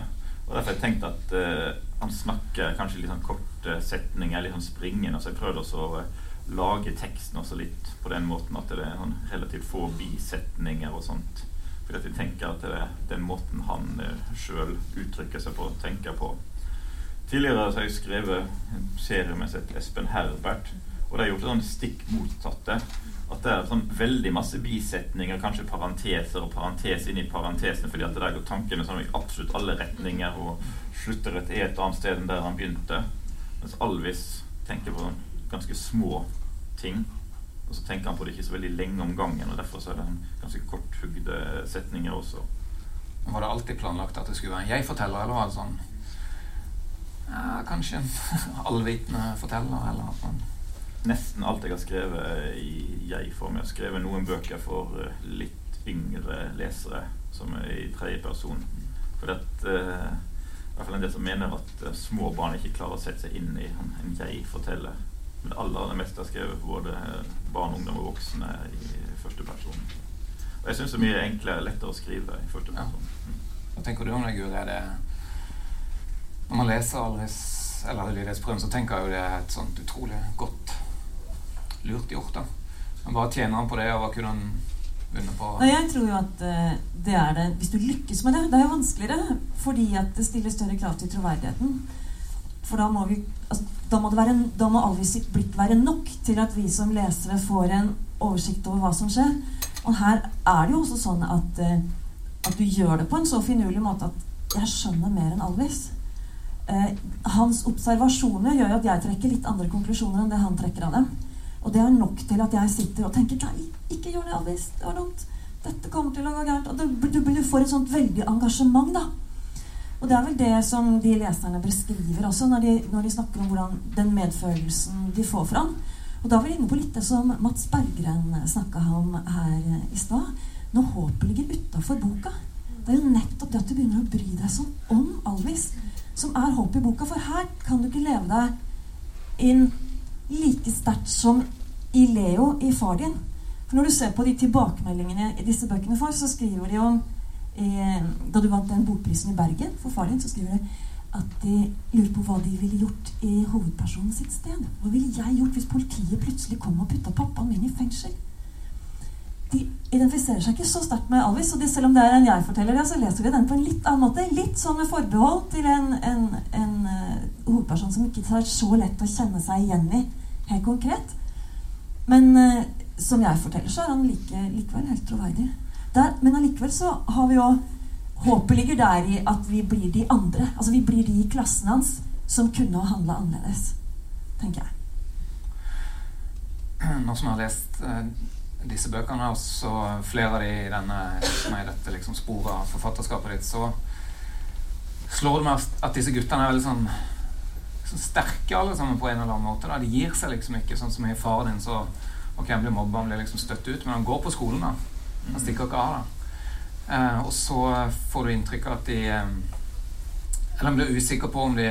Og Derfor har jeg tenkt at uh, han snakker kanskje litt sånn korte setninger, litt sånn springende. Så jeg prøvde også å uh, lage teksten også litt på den måten at det er sånn relativt få bisetninger og sånt. Fordi at jeg tenker at det er den måten han uh, eh, sjøl uttrykker seg på, tenker på. Tidligere har jeg skrevet en serie med Espen Herbert og det har gjort det sånn stikk motsatte. At det er sånn veldig masse bisetninger, kanskje parenteser og parentes inn i parentesene, fordi at det der går tankene sånn i absolutt alle retninger og slutter et et annet sted enn der han begynte. Mens Alvis tenker på sånn ganske små ting. Og så tenker han på det ikke så veldig lenge om gangen, og derfor så er det en ganske korthugde setninger også. Var det alltid planlagt at det skulle være en jeg-forteller, eller var det sånn ja, Kanskje [LAUGHS] en allvitende forteller, eller at man nesten alt jeg har skrevet i jeg-form. Jeg har skrevet noen bøker for eh, litt yngre lesere som er i tredje person. For det uh, i hvert fall en del som mener at uh, små barn ikke klarer å sette seg inn i en, en jeg-forteller. Men det aller, meste har skrevet for både barn, ungdom og voksne i første person. Og jeg syns det er mye enklere og lettere å skrive i første person. Ja. Hva tenker du om det, Guri? Er det Når man leser Alvis eller Lydighetsprøven, så tenker jeg jo det er et sånt utrolig godt lurt gjort. da. Men bare tjener han på det, og hva kunne han vunnet på? Nei, jeg tror jo at uh, det er det Hvis du lykkes med det Det er jo vanskeligere fordi at det stiller større krav til troverdigheten. For da må vi altså, da må, være, da må Alvis sitt blikk være nok til at vi som lesere får en oversikt over hva som skjer. Og her er det jo også sånn at, uh, at du gjør det på en så finurlig måte at jeg skjønner mer enn Alvis. Uh, hans observasjoner gjør at jeg trekker litt andre konklusjoner enn det han trekker av dem. Og det er nok til at jeg sitter og tenker Nei, ikke gjør det, Alvis. Det var dumt. Dette kommer til å gå gærent. Og du, du, får et sånt veldig engasjement, da. Og det er vel det som de leserne beskriver også, når de, når de snakker om hvordan den medfølelsen de får fram. Og da er vi inne på litt det som Mats Berggren snakka om her i stad. Når håpet ligger utafor boka. Det er jo nettopp det at du begynner å bry deg sånn om Alvis, som er håpet i boka. For her kan du ikke leve deg inn like sterkt som i Leo i far din. For Når du ser på de tilbakemeldingene i disse bøkene får, så skriver de om eh, Da du vant den bokprisen i Bergen for far din, så skriver de at de lurer på hva de ville gjort i hovedpersonen sitt sted. Hva ville jeg gjort hvis politiet plutselig kom og putta pappaen min i fengsel? De identifiserer seg ikke så sterkt med Alvis, og de, selv om det er en jeg-forteller, så leser vi den på en litt annen måte. Litt sånn med forbehold til en, en, en uh, hovedperson som ikke er så lett å kjenne seg igjen i helt konkret. Men uh, som jeg-forteller, så er han like, likevel helt troverdig. Der, men allikevel så har vi jo Håpet ligger der i at vi blir de andre. Altså vi blir de i klassen hans som kunne ha handla annerledes, tenker jeg. Nå som jeg har lest eh, disse bøkene, og så flere av de i denne, som er dette liksom, sporet av forfatterskapet ditt, så slår det meg at disse guttene er veldig sånn, sånn sterke alle sammen på en eller annen måte. Da. De gir seg liksom ikke, sånn som i faren din, så Ok, han blir mobba, han blir liksom støtt ut, men han går på skolen, da. Han stikker ikke av, da. Eh, og så får du inntrykk av at de eh, Eller han blir usikker på om de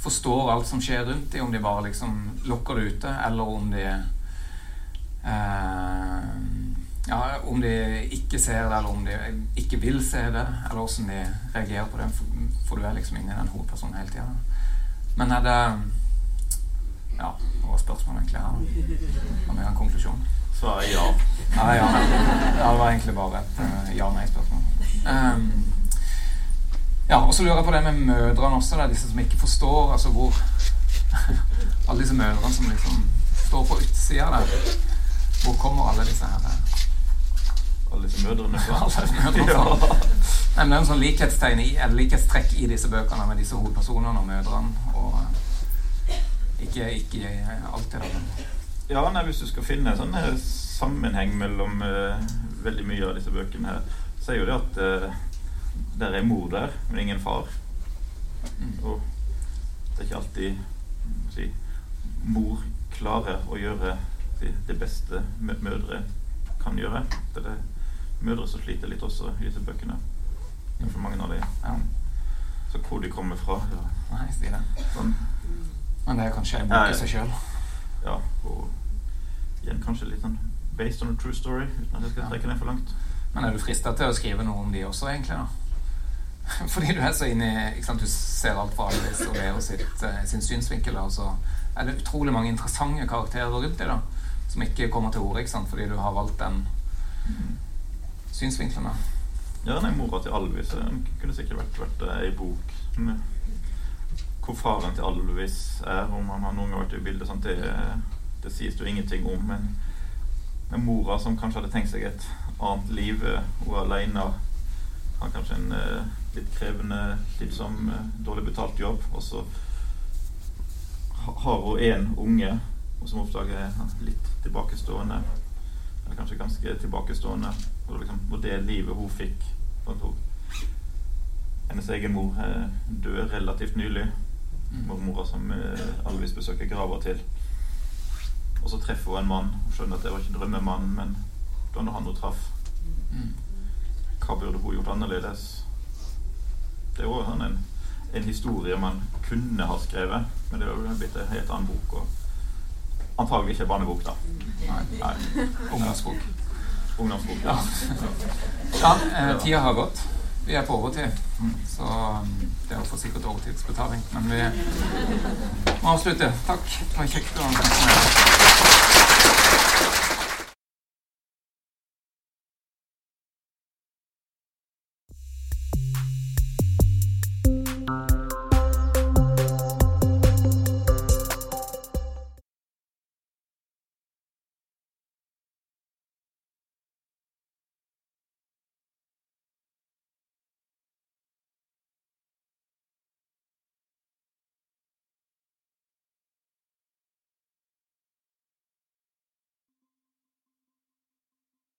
forstår alt som skjer rundt dem, om de bare liksom lukker det ute, eller om de Ja, om de ikke ser det, eller om de ikke vil se det, eller åssen de reagerer på det. For du er liksom inni den hovedpersonen hele tida. Men er det Ja, hva var spørsmålet egentlig her? Har vi en konklusjon? Svaret ja. Ja, ja. ja, det var egentlig bare et uh, ja-nei-spørsmål. Um, ja, og så lurer jeg på det med mødrene også. Det er disse som ikke forstår altså hvor [LAUGHS] Alle disse mødrene som liksom står på utsida der. Hvor kommer alle disse her? Eh? Alle disse mødrene fra? [LAUGHS] Nei, men det er en sånn likhetstegn i, eller likhetstrekk i disse bøkene med disse hovedpersonene og mødrene. Og eh, ikke, ikke alltid. Ja, nei, Hvis du skal finne en sånn sammenheng mellom uh, veldig mye av disse bøkene her, så er jo det at uh, der er mor der, men ingen far. Mm. Og det er ikke alltid si, mor klarer å gjøre si, det beste mødre kan gjøre. Det er mødre som sliter litt også i disse bøkene. For mange av de. Ja. Så hvor de kommer fra ja. Nei, Stine. Sånn. Men det er kanskje en bok i seg sjøl. Ja. Og igjen kanskje litt sånn based on a true story, uten at jeg skal trekke den for langt. Men er du frista til å skrive noe om de også, egentlig? da? [LAUGHS] Fordi du er så inne i Du ser alt fra Alice og Leo sitt, uh, sin synsvinkel. Og så er det utrolig mange interessante karakterer rundt dem da, som ikke kommer til orde fordi du har valgt den mm. synsvinkelen. Ja, nei, mora til Alvis kunne sikkert vært, vært ei bok med hvor faren til Alvis er, om han har noen gang vært i bildet. Sant? Det, det sies jo ingenting om. Men med mora som kanskje hadde tenkt seg et annet liv. Eh, hun er aleine. Har kanskje en uh, litt krevende, litt som uh, dårlig betalt jobb. Og så har hun én unge og som oppdager er litt tilbakestående. Eller kanskje ganske tilbakestående. Og, liksom, og det livet hun fikk hun, Hennes egen mor døde relativt nylig. Mm. Mormora som Alvis besøker grava til. Og så treffer hun en mann. Hun skjønner at det var ikke drømmemannen, men da når han hun traff mm. Hva burde hun gjort annerledes? Det er jo sånn en, en, historie man kunne ha skrevet, men det jo blitt en helt annen bok. Og antagelig ikke barnebok, da. Nei. Nei. Ungdomsbok. Ungdomsbok, ja. ja eh, tida har gått. Vi er på overtid, så um, det er for sikkert overtidsbetaling. Men vi må avslutte. Takk. Det var kjekt å være med.